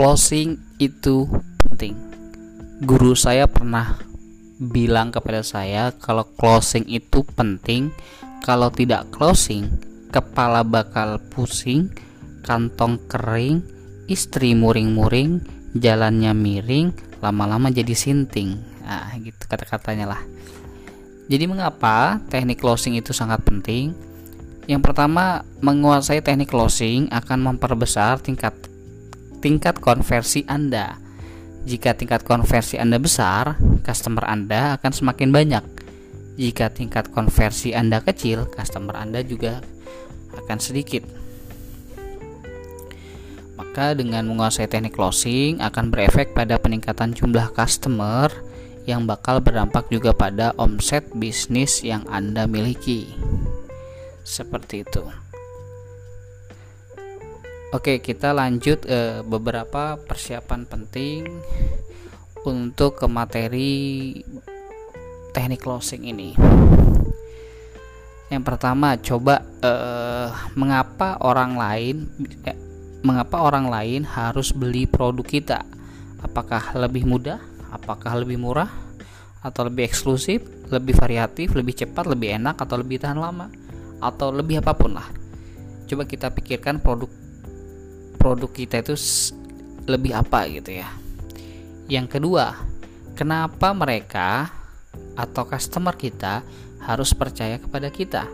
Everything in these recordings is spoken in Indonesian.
closing itu penting. Guru saya pernah bilang kepada saya kalau closing itu penting. Kalau tidak closing, kepala bakal pusing, kantong kering, istri muring-muring, jalannya miring, lama-lama jadi sinting. Nah, gitu kata-katanya lah. Jadi mengapa teknik closing itu sangat penting? Yang pertama, menguasai teknik closing akan memperbesar tingkat tingkat konversi Anda. Jika tingkat konversi Anda besar, customer Anda akan semakin banyak. Jika tingkat konversi Anda kecil, customer Anda juga akan sedikit. Maka dengan menguasai teknik closing akan berefek pada peningkatan jumlah customer yang bakal berdampak juga pada omset bisnis yang Anda miliki. Seperti itu. Oke, kita lanjut eh, beberapa persiapan penting untuk ke materi teknik closing ini. Yang pertama, coba eh, mengapa orang lain eh, mengapa orang lain harus beli produk kita? Apakah lebih mudah? Apakah lebih murah? Atau lebih eksklusif, lebih variatif, lebih cepat, lebih enak atau lebih tahan lama? Atau lebih apa pun lah. Coba kita pikirkan produk produk kita itu lebih apa gitu ya. Yang kedua, kenapa mereka atau customer kita harus percaya kepada kita?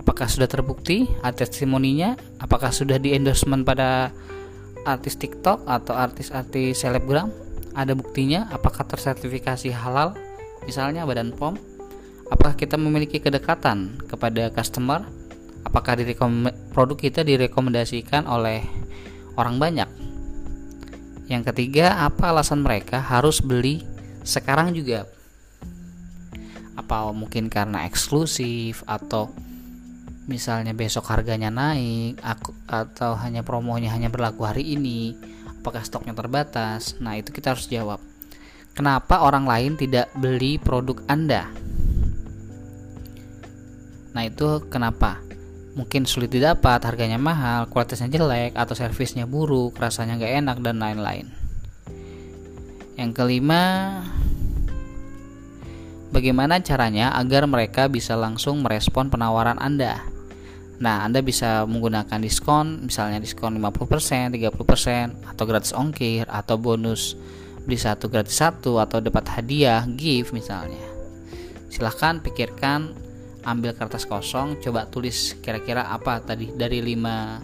Apakah sudah terbukti ada testimoninya? Apakah sudah di endorsement pada artis TikTok atau artis-artis selebgram? Ada buktinya? Apakah tersertifikasi halal? Misalnya Badan POM? Apakah kita memiliki kedekatan kepada customer? Apakah produk kita direkomendasikan oleh orang banyak? Yang ketiga apa alasan mereka harus beli sekarang juga? Apa mungkin karena eksklusif atau misalnya besok harganya naik aku, atau hanya promonya hanya berlaku hari ini? Apakah stoknya terbatas? Nah itu kita harus jawab. Kenapa orang lain tidak beli produk anda? Nah itu kenapa mungkin sulit didapat, harganya mahal, kualitasnya jelek, atau servisnya buruk, rasanya nggak enak, dan lain-lain. Yang kelima, bagaimana caranya agar mereka bisa langsung merespon penawaran Anda? Nah, Anda bisa menggunakan diskon, misalnya diskon 50%, 30%, atau gratis ongkir, atau bonus beli satu gratis satu, atau dapat hadiah, gift misalnya. Silahkan pikirkan ambil kertas kosong coba tulis kira-kira apa tadi dari lima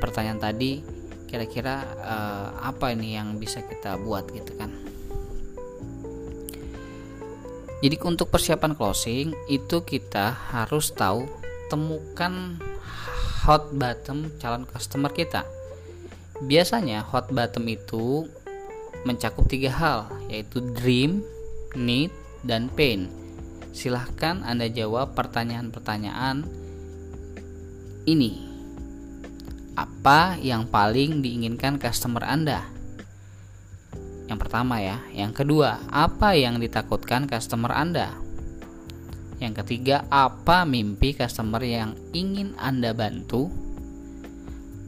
pertanyaan tadi kira-kira uh, apa ini yang bisa kita buat gitu kan. Jadi untuk persiapan closing itu kita harus tahu temukan hot bottom calon customer kita. Biasanya hot bottom itu mencakup tiga hal yaitu dream need dan pain Silahkan Anda jawab pertanyaan-pertanyaan ini. Apa yang paling diinginkan customer Anda? Yang pertama ya. Yang kedua, apa yang ditakutkan customer Anda? Yang ketiga, apa mimpi customer yang ingin Anda bantu?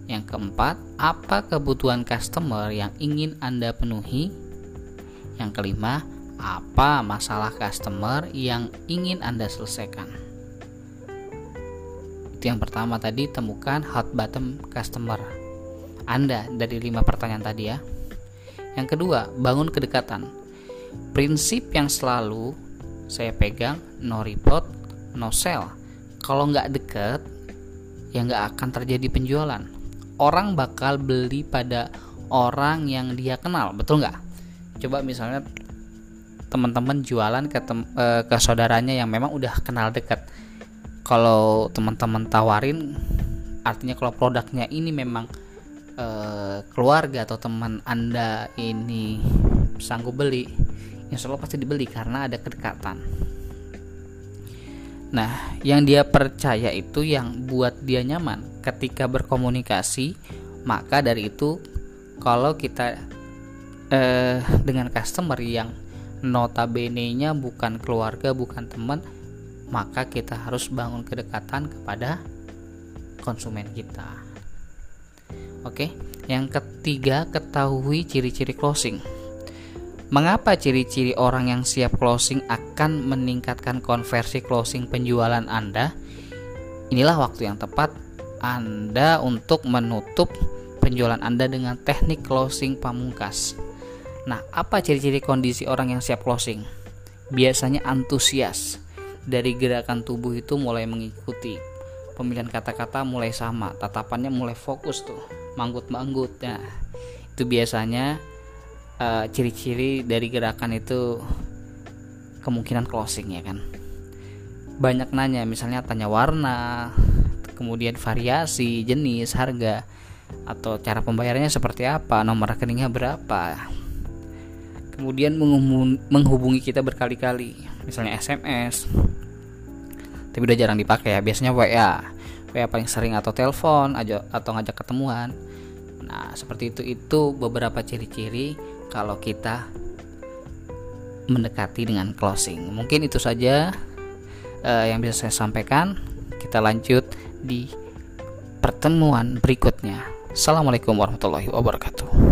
Yang keempat, apa kebutuhan customer yang ingin Anda penuhi? Yang kelima, apa masalah customer yang ingin Anda selesaikan. Itu yang pertama tadi temukan hot bottom customer Anda dari lima pertanyaan tadi ya. Yang kedua, bangun kedekatan. Prinsip yang selalu saya pegang no report, no sell. Kalau nggak deket, ya nggak akan terjadi penjualan. Orang bakal beli pada orang yang dia kenal, betul nggak? Coba misalnya teman-teman jualan ke tem uh, ke saudaranya yang memang udah kenal dekat. Kalau teman-teman tawarin artinya kalau produknya ini memang uh, keluarga atau teman anda ini sanggup beli insya Allah pasti dibeli karena ada kedekatan. Nah yang dia percaya itu yang buat dia nyaman. Ketika berkomunikasi maka dari itu kalau kita eh, dengan customer yang notabene-nya bukan keluarga, bukan teman, maka kita harus bangun kedekatan kepada konsumen kita. Oke, yang ketiga ketahui ciri-ciri closing. Mengapa ciri-ciri orang yang siap closing akan meningkatkan konversi closing penjualan Anda? Inilah waktu yang tepat Anda untuk menutup penjualan Anda dengan teknik closing pamungkas. Nah, apa ciri-ciri kondisi orang yang siap closing? Biasanya antusias. Dari gerakan tubuh itu mulai mengikuti. Pemilihan kata-kata mulai sama, tatapannya mulai fokus tuh, manggut-manggut. Nah, itu biasanya uh, ciri-ciri dari gerakan itu kemungkinan closing ya kan banyak nanya misalnya tanya warna kemudian variasi jenis harga atau cara pembayarannya seperti apa nomor rekeningnya berapa kemudian menghubungi kita berkali-kali misalnya SMS tapi udah jarang dipakai ya biasanya WA WA paling sering atau telepon atau ngajak ketemuan nah seperti itu itu beberapa ciri-ciri kalau kita mendekati dengan closing. Mungkin itu saja uh, yang bisa saya sampaikan. Kita lanjut di pertemuan berikutnya. Assalamualaikum warahmatullahi wabarakatuh.